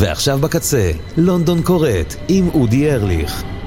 ועכשיו בקצה, לונדון קורט עם אודי ארליך.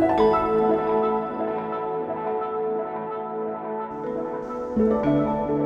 thank you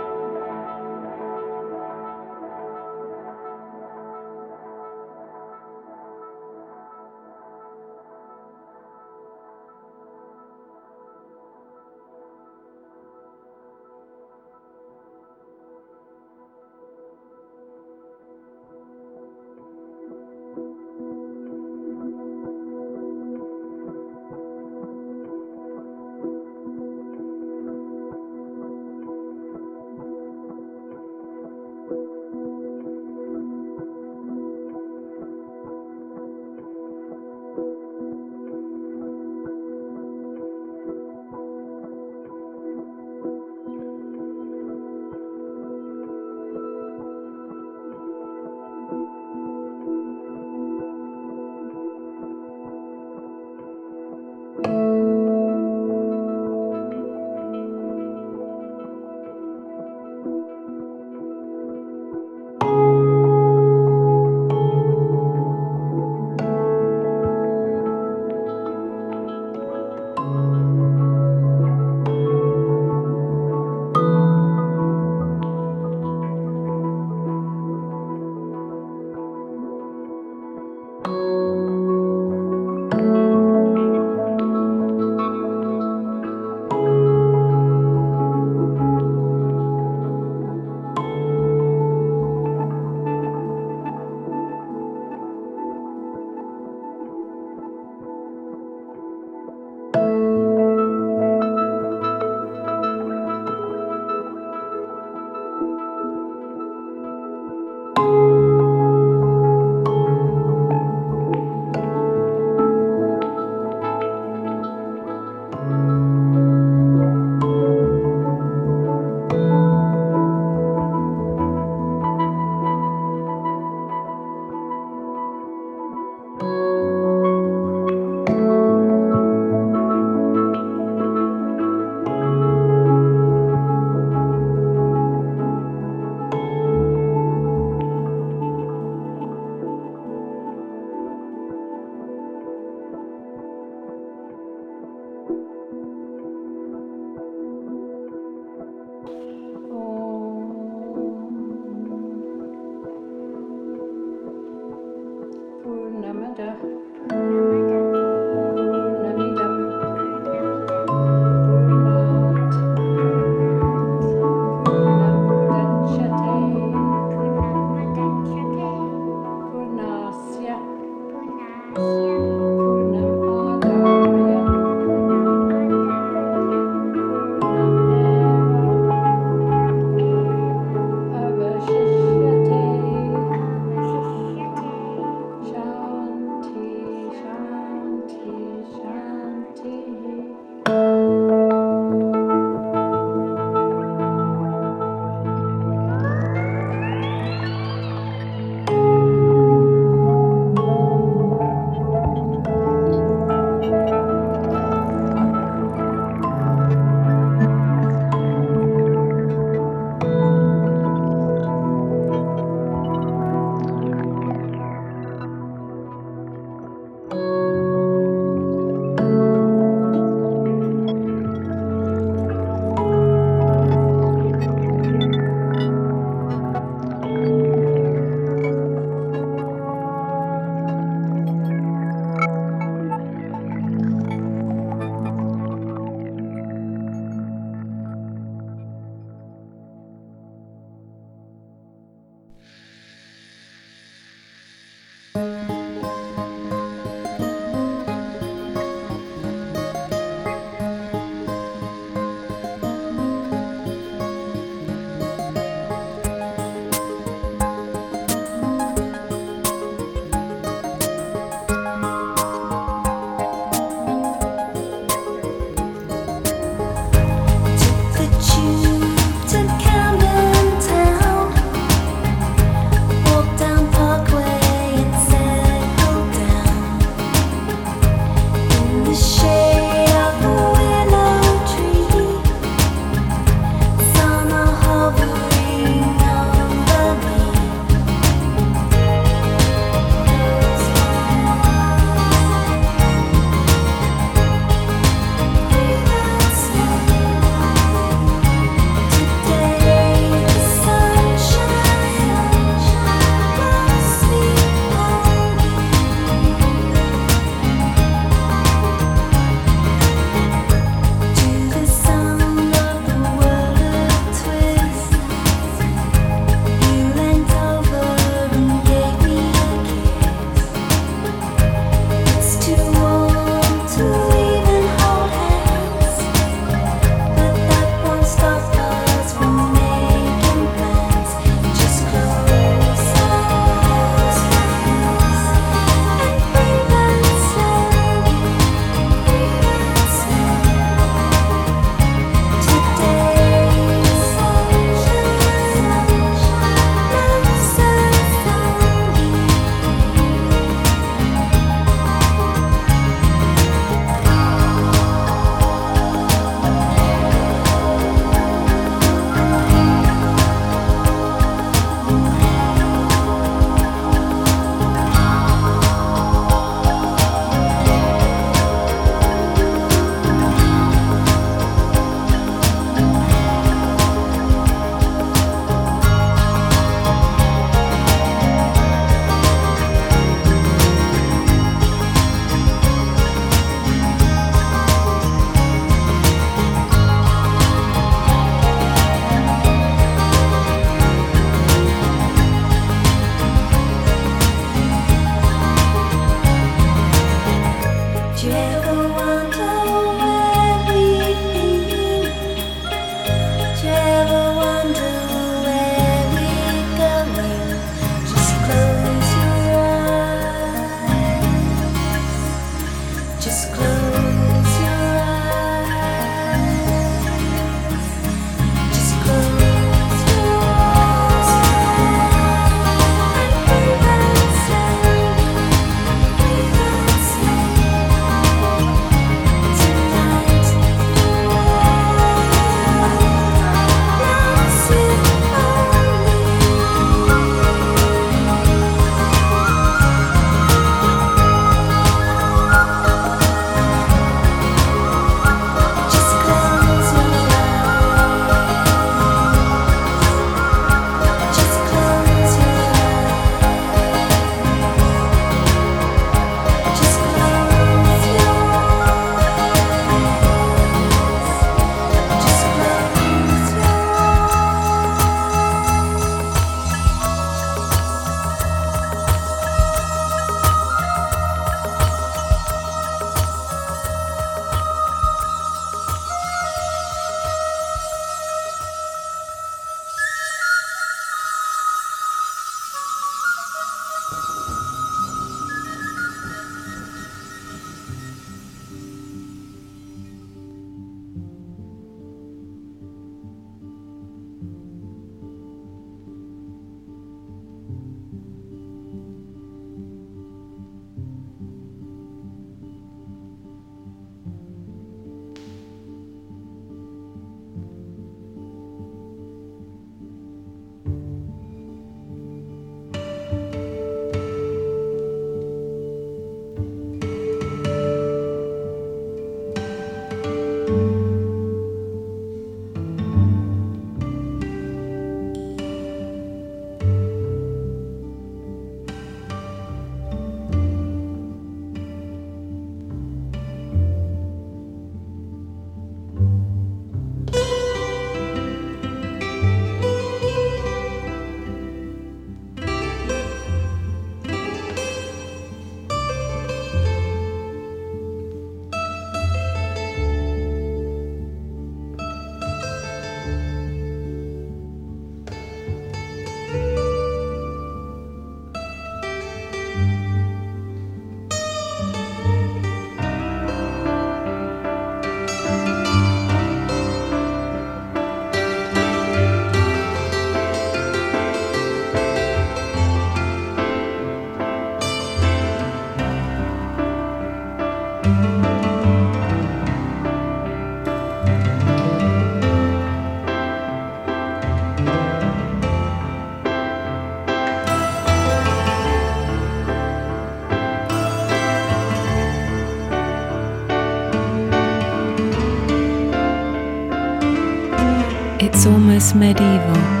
medieval.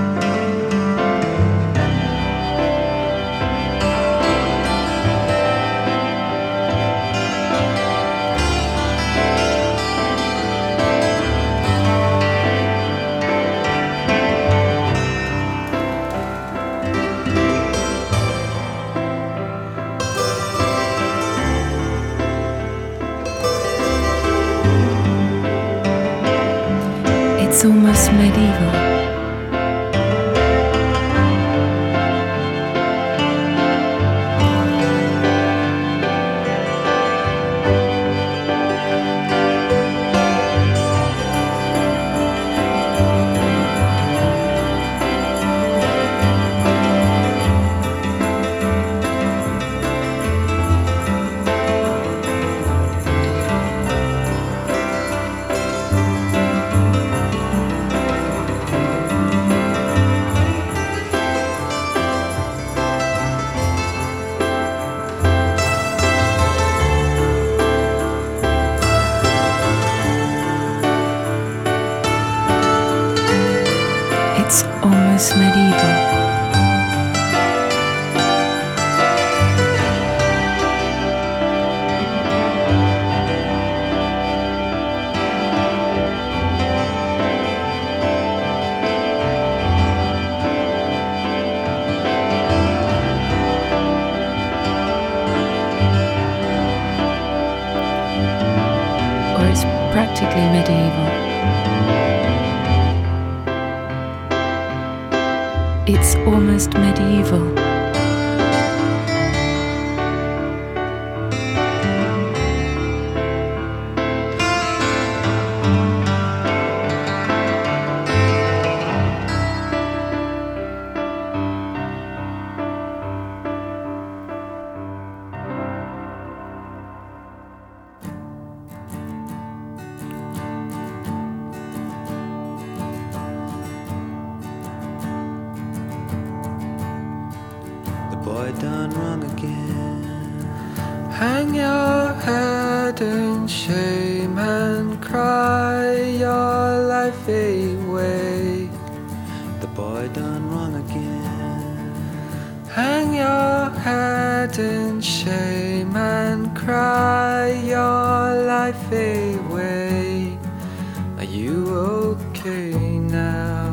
you okay now?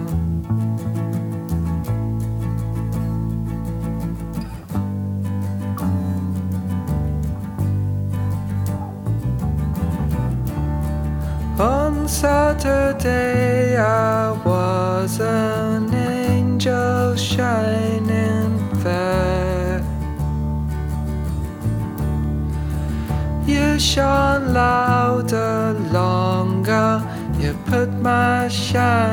On Saturday, I was an angel shining fair. You shone like shine.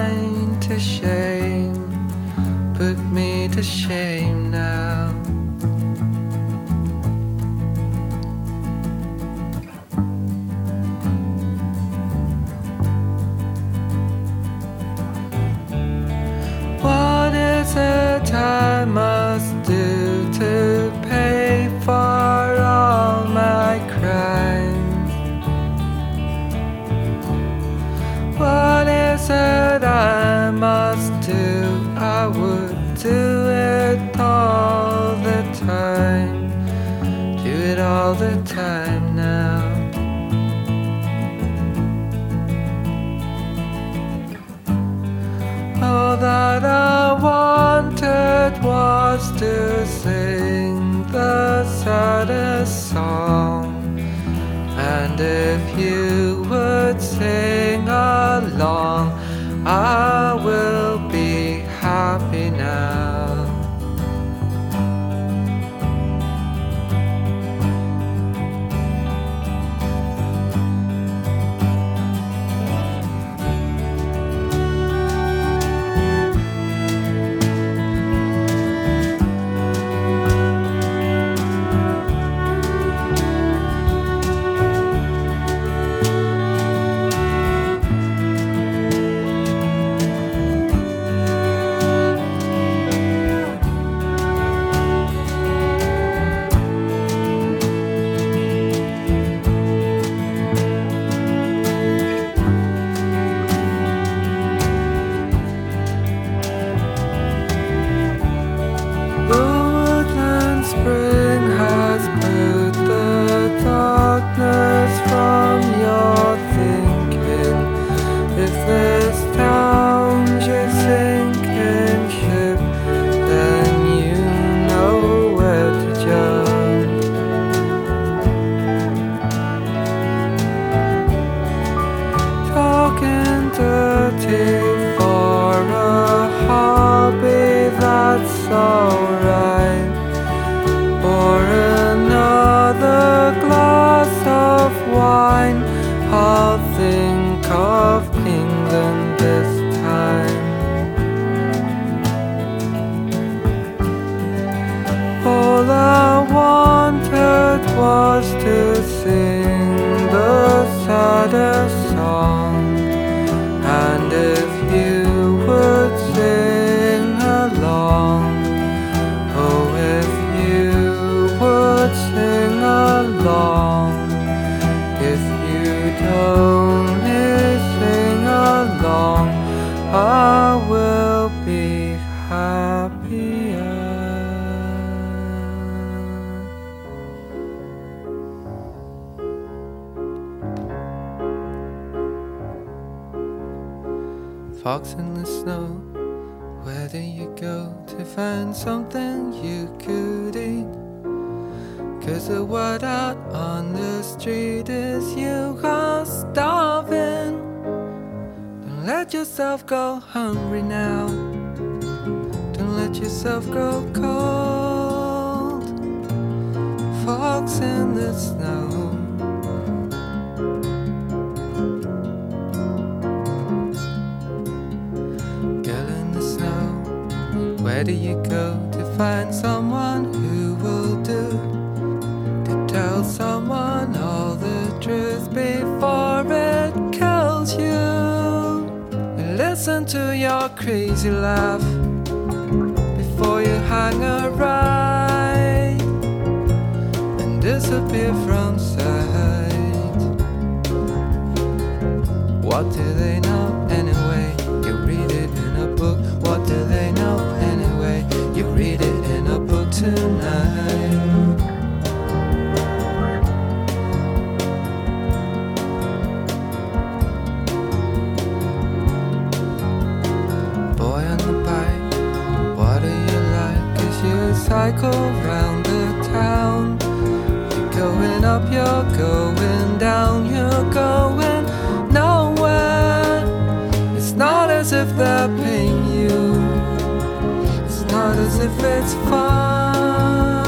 Fox in the snow, where do you go to find something you could eat? Cause the word out on the street is you are starving. Don't let yourself go hungry now. Don't let yourself grow cold. Fox in the snow. Do you go to find someone who will do? To tell someone all the truth before it kills you. Listen to your crazy laugh before you hang a right and disappear from sight. What do they cycle round the town? You're going up, you're going down, you're going nowhere. It's not as if they're paying you, it's not as if it's fun,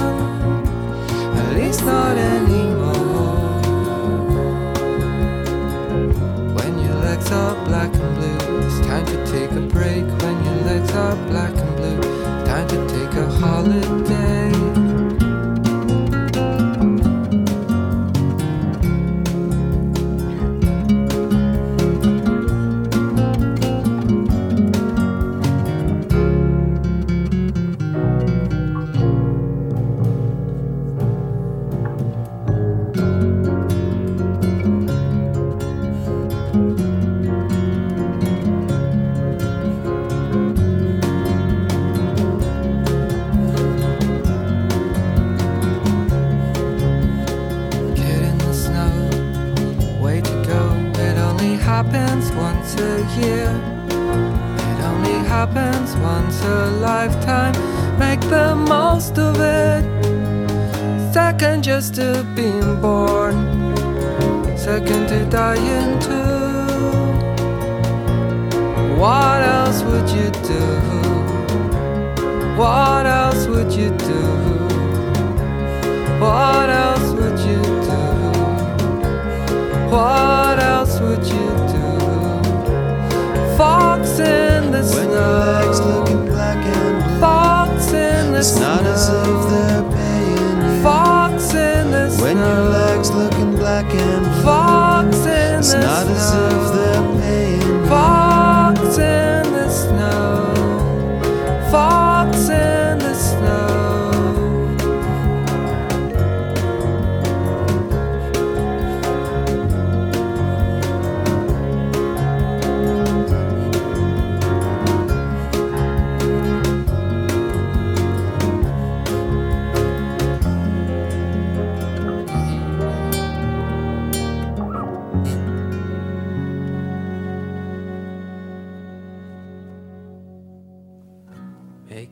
at least not anymore. When your legs are black and blue, it's time to take a break. When your legs are black a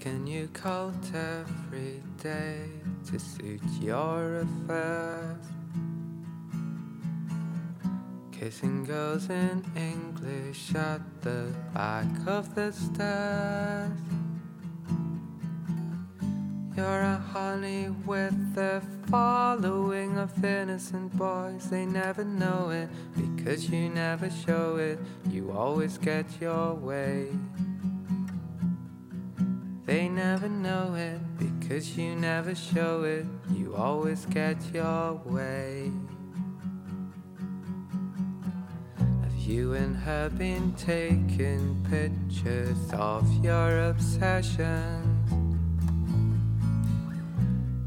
A new coat every day to suit your affairs. Kissing girls in English at the back of the stairs. You're a honey with a following of innocent boys. They never know it because you never show it. You always get your way. They never know it because you never show it. You always get your way. Have you and her been taking pictures of your obsessions?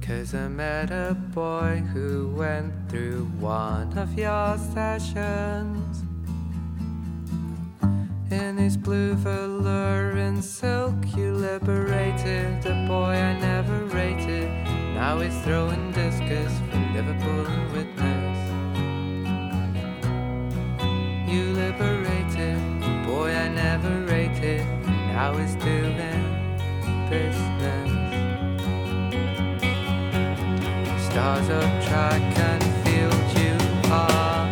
Cause I met a boy who went through one of your sessions. In his blue velour and silk, you liberated a boy I never rated. Now he's throwing discus from Liverpool and Widnes. You liberated a boy I never rated. Now he's doing business. Stars of track and field, you are.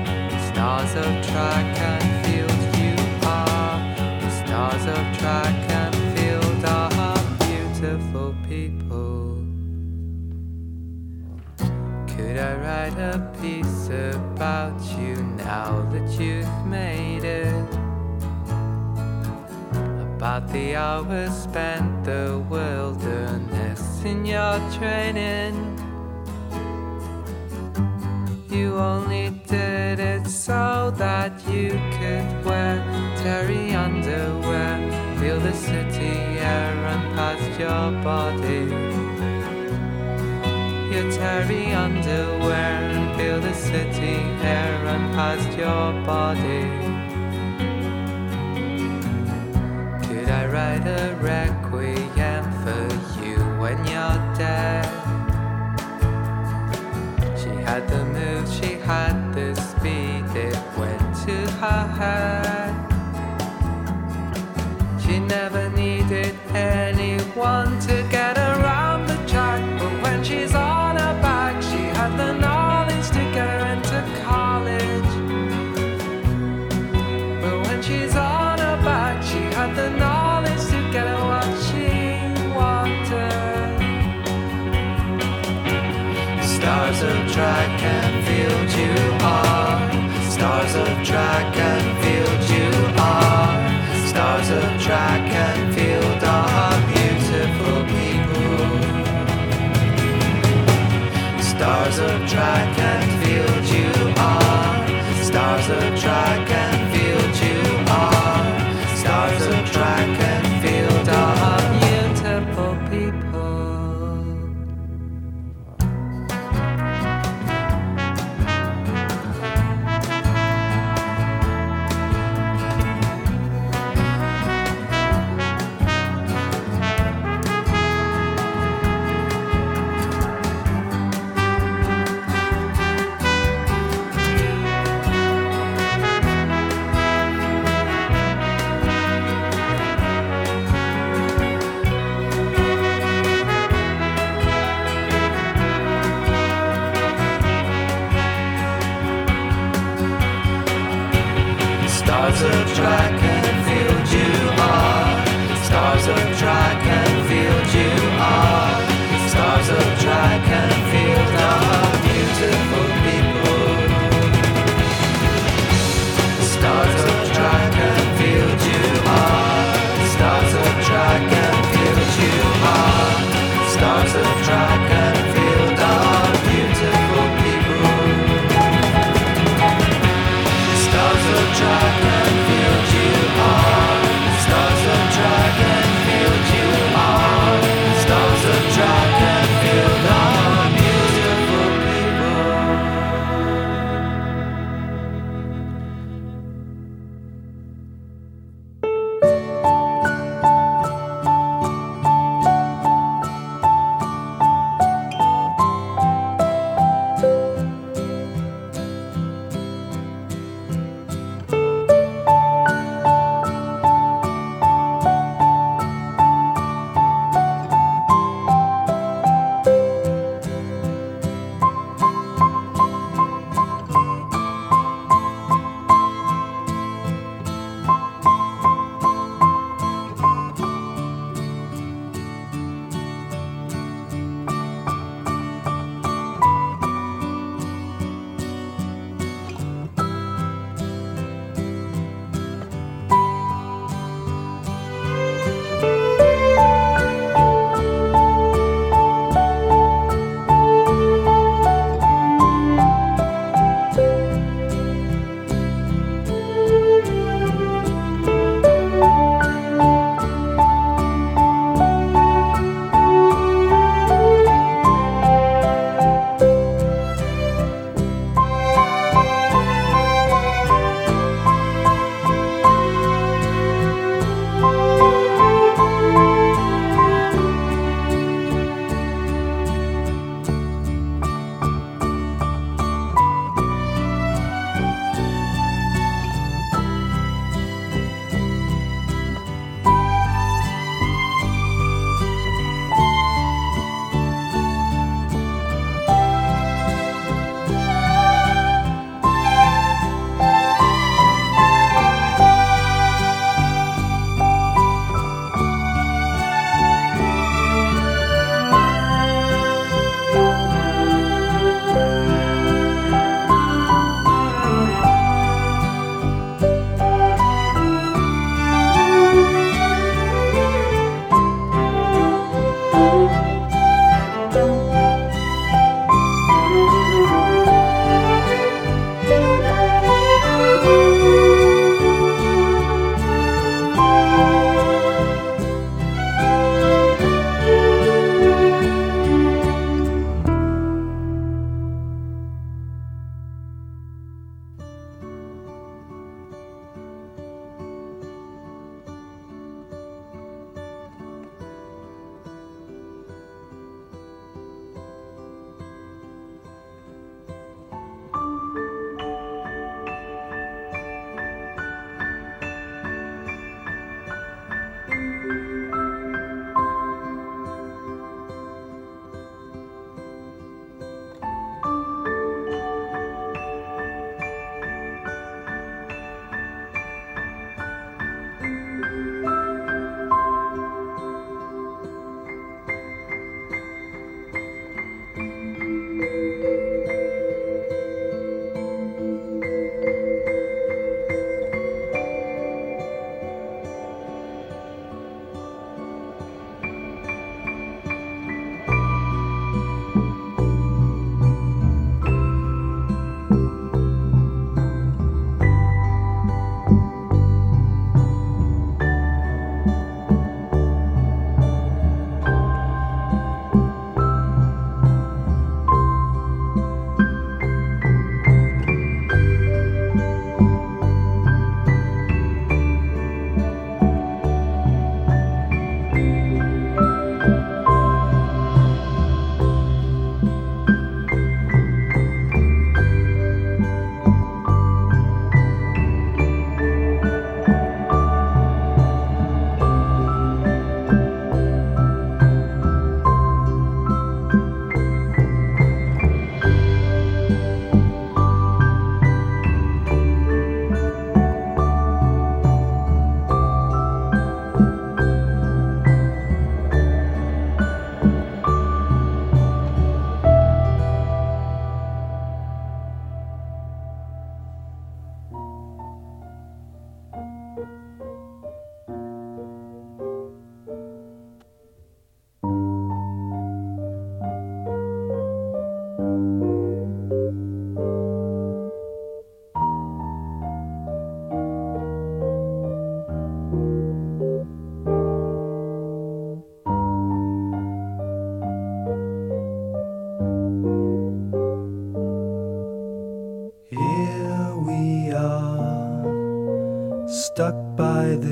Stars of track and track and field are beautiful people. Could I write a piece about you now that you've made it? About the hours spent the wilderness in your training. You only did it so that you could terry underwear, feel the city air run past your body. Your terry underwear feel the city air run past your body. Could I write a requiem for you when you're dead? She had the move, she had the speed, it went to her head. Never needed anyone to get around the track, but when she's on her back, she had the knowledge to into college. But when she's on her back, she had the knowledge to get what she wanted. Stars of track and field you are. Stars of track and track and field are beautiful people. Stars of track and field you are. Stars of track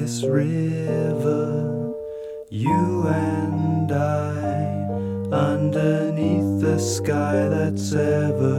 this river, you and I, underneath the sky that's ever.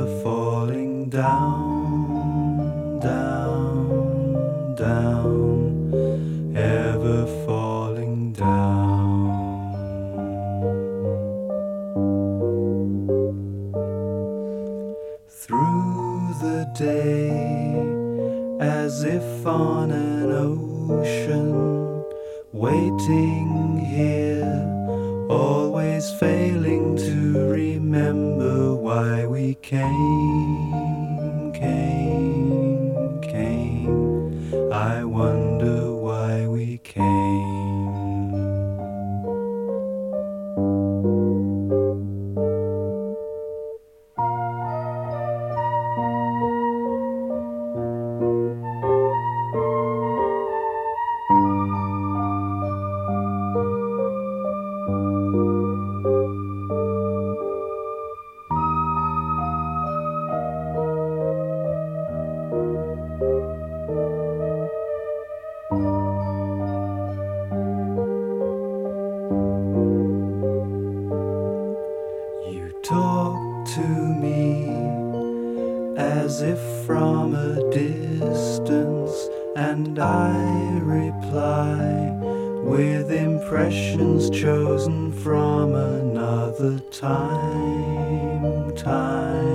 to me as if from a distance, and I reply with impressions chosen from another time, time.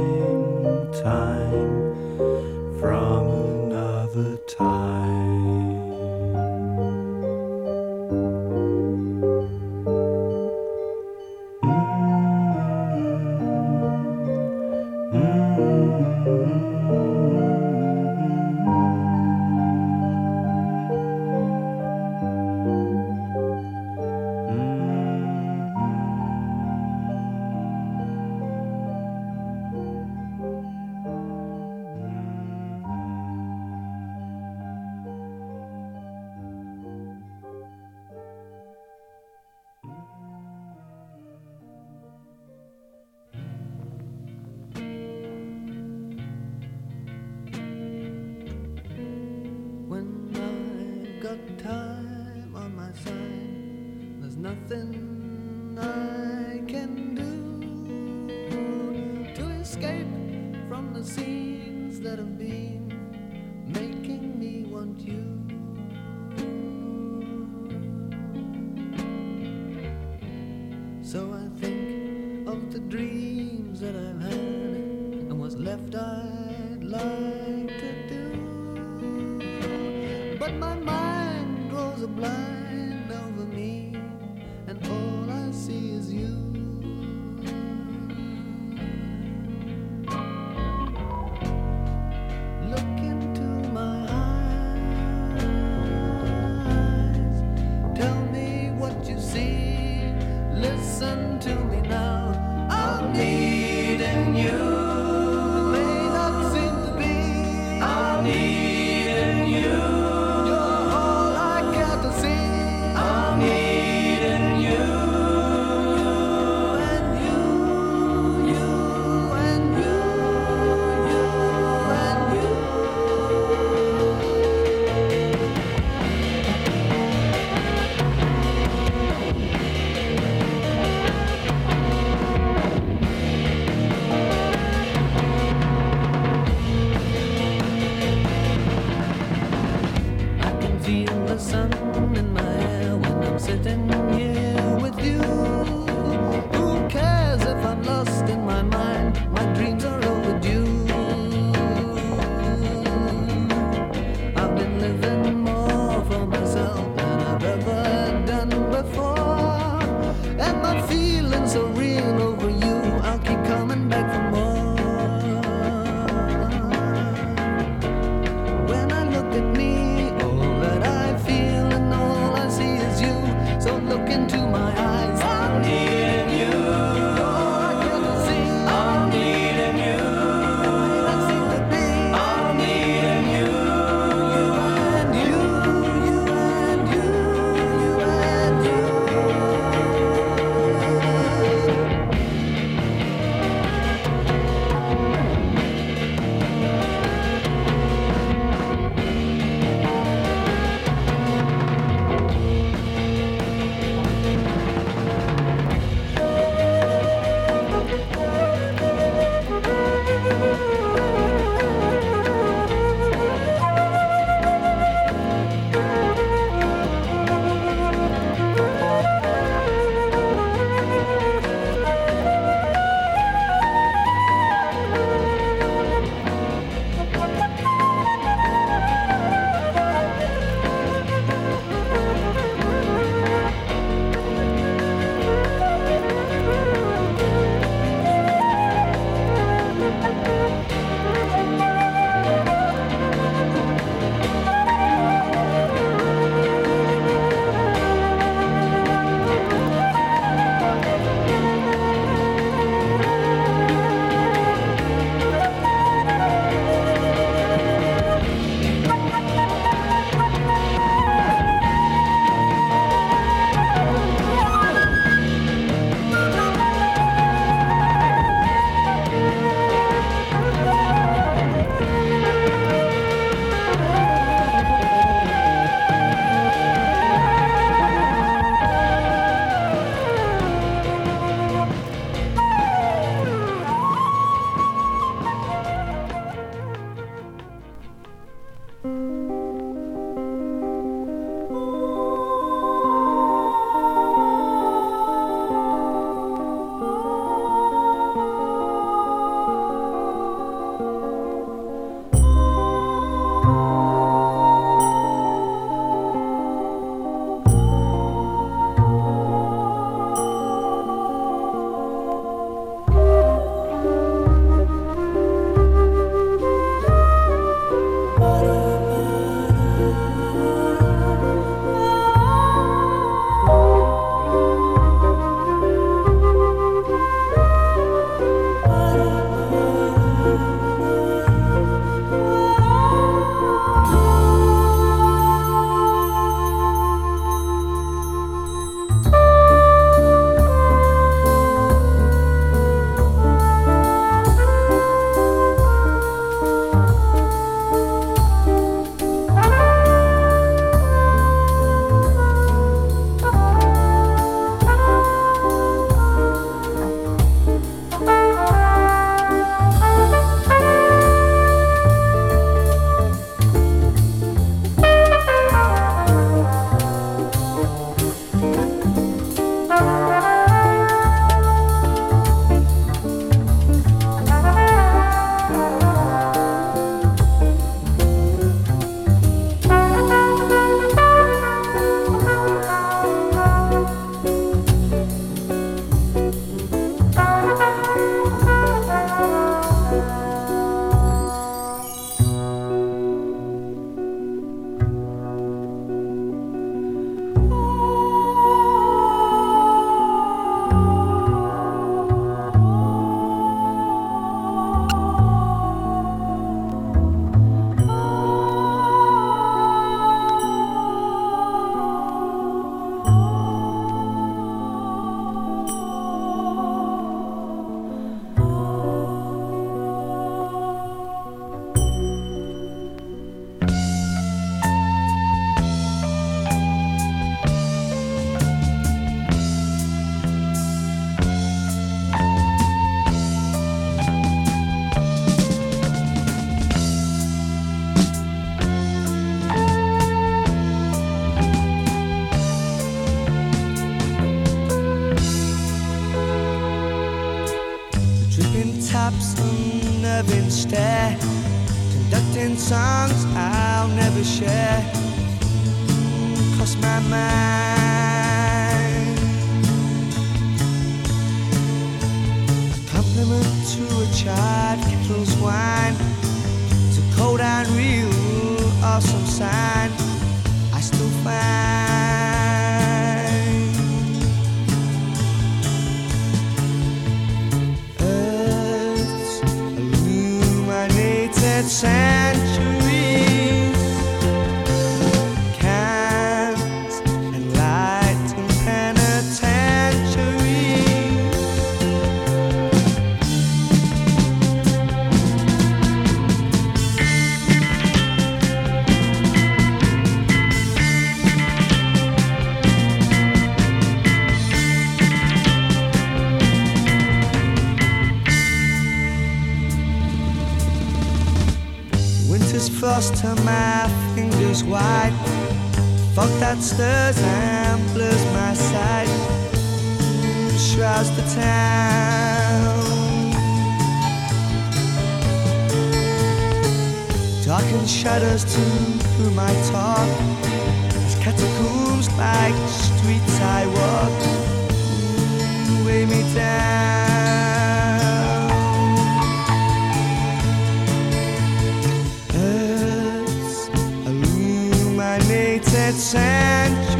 Share. Illuminated centuries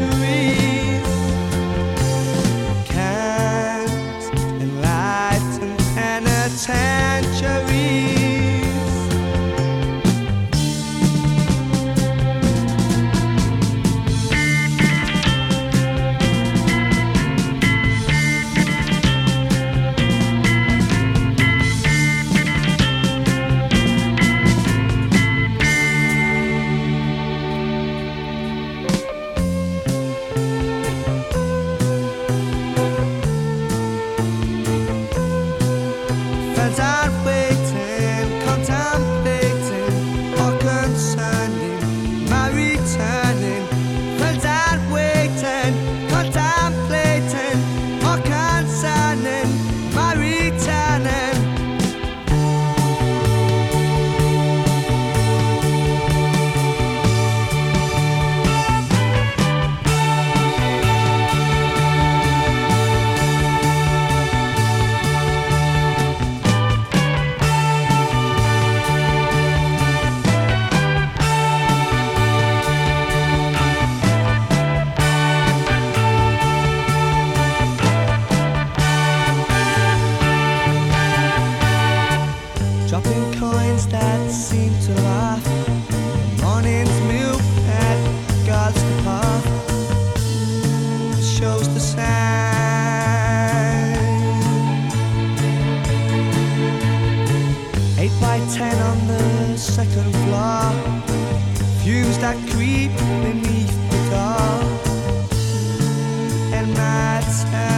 last time.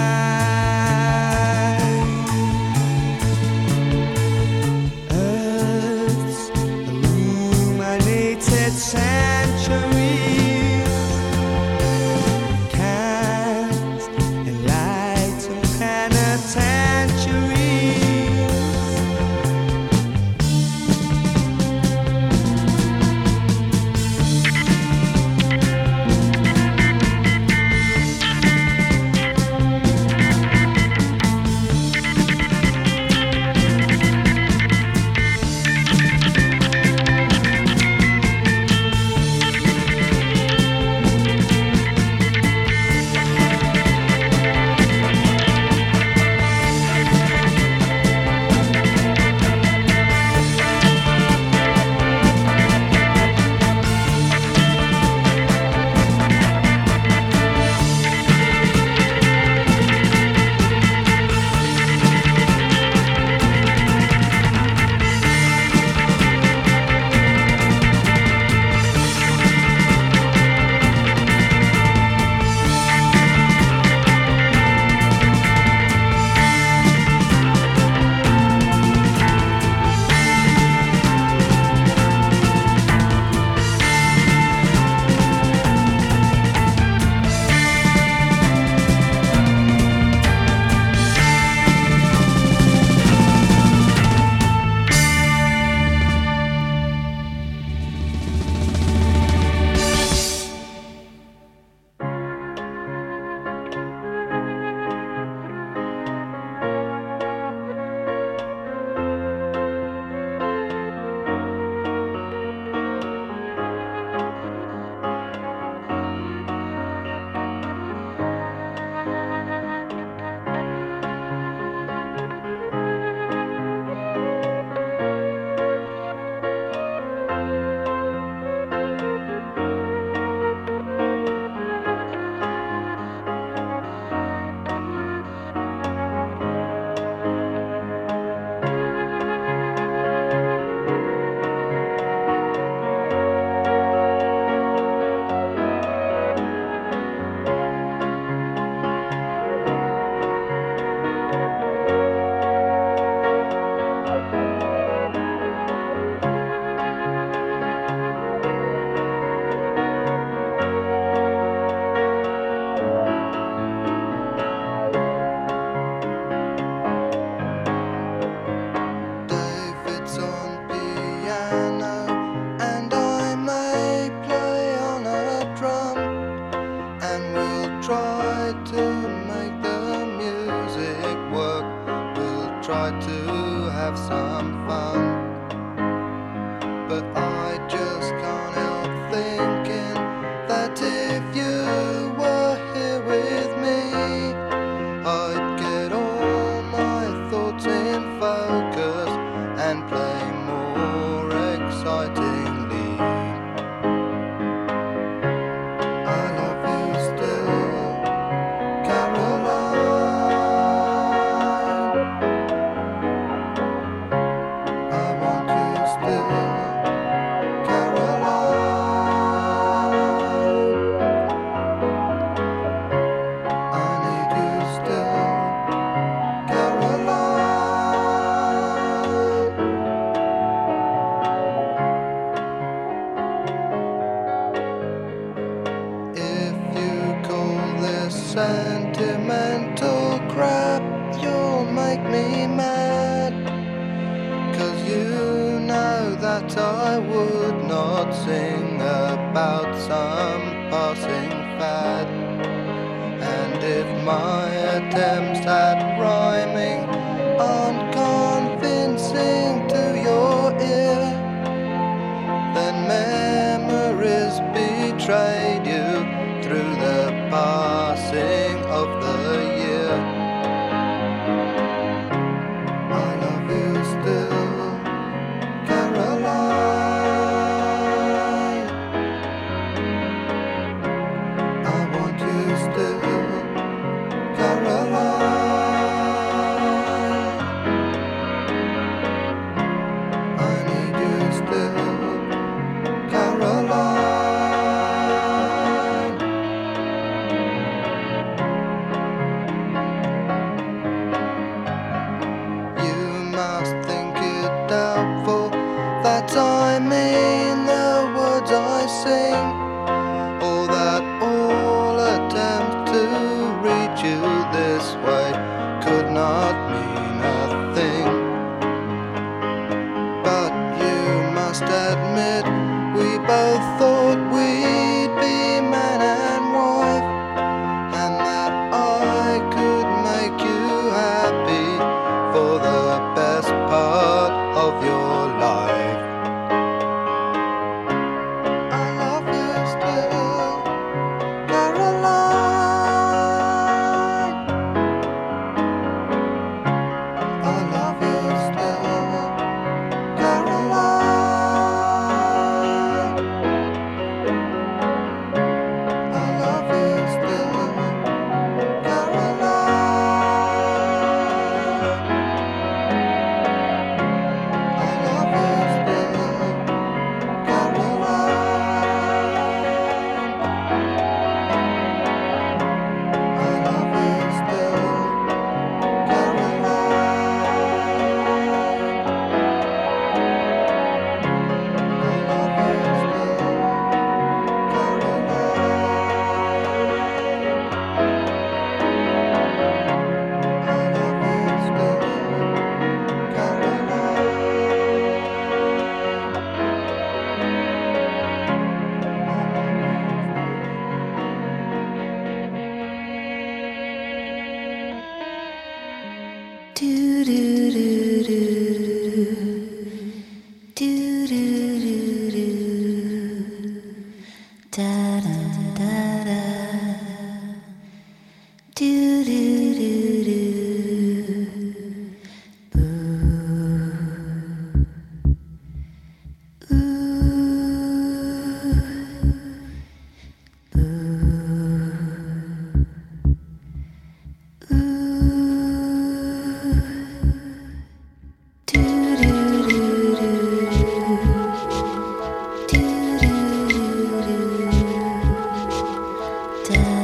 て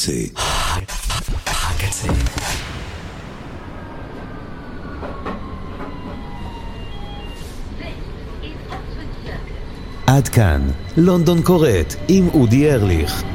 הקצה. הקצה. עד כאן, לונדון קורט עם אודי ארליך.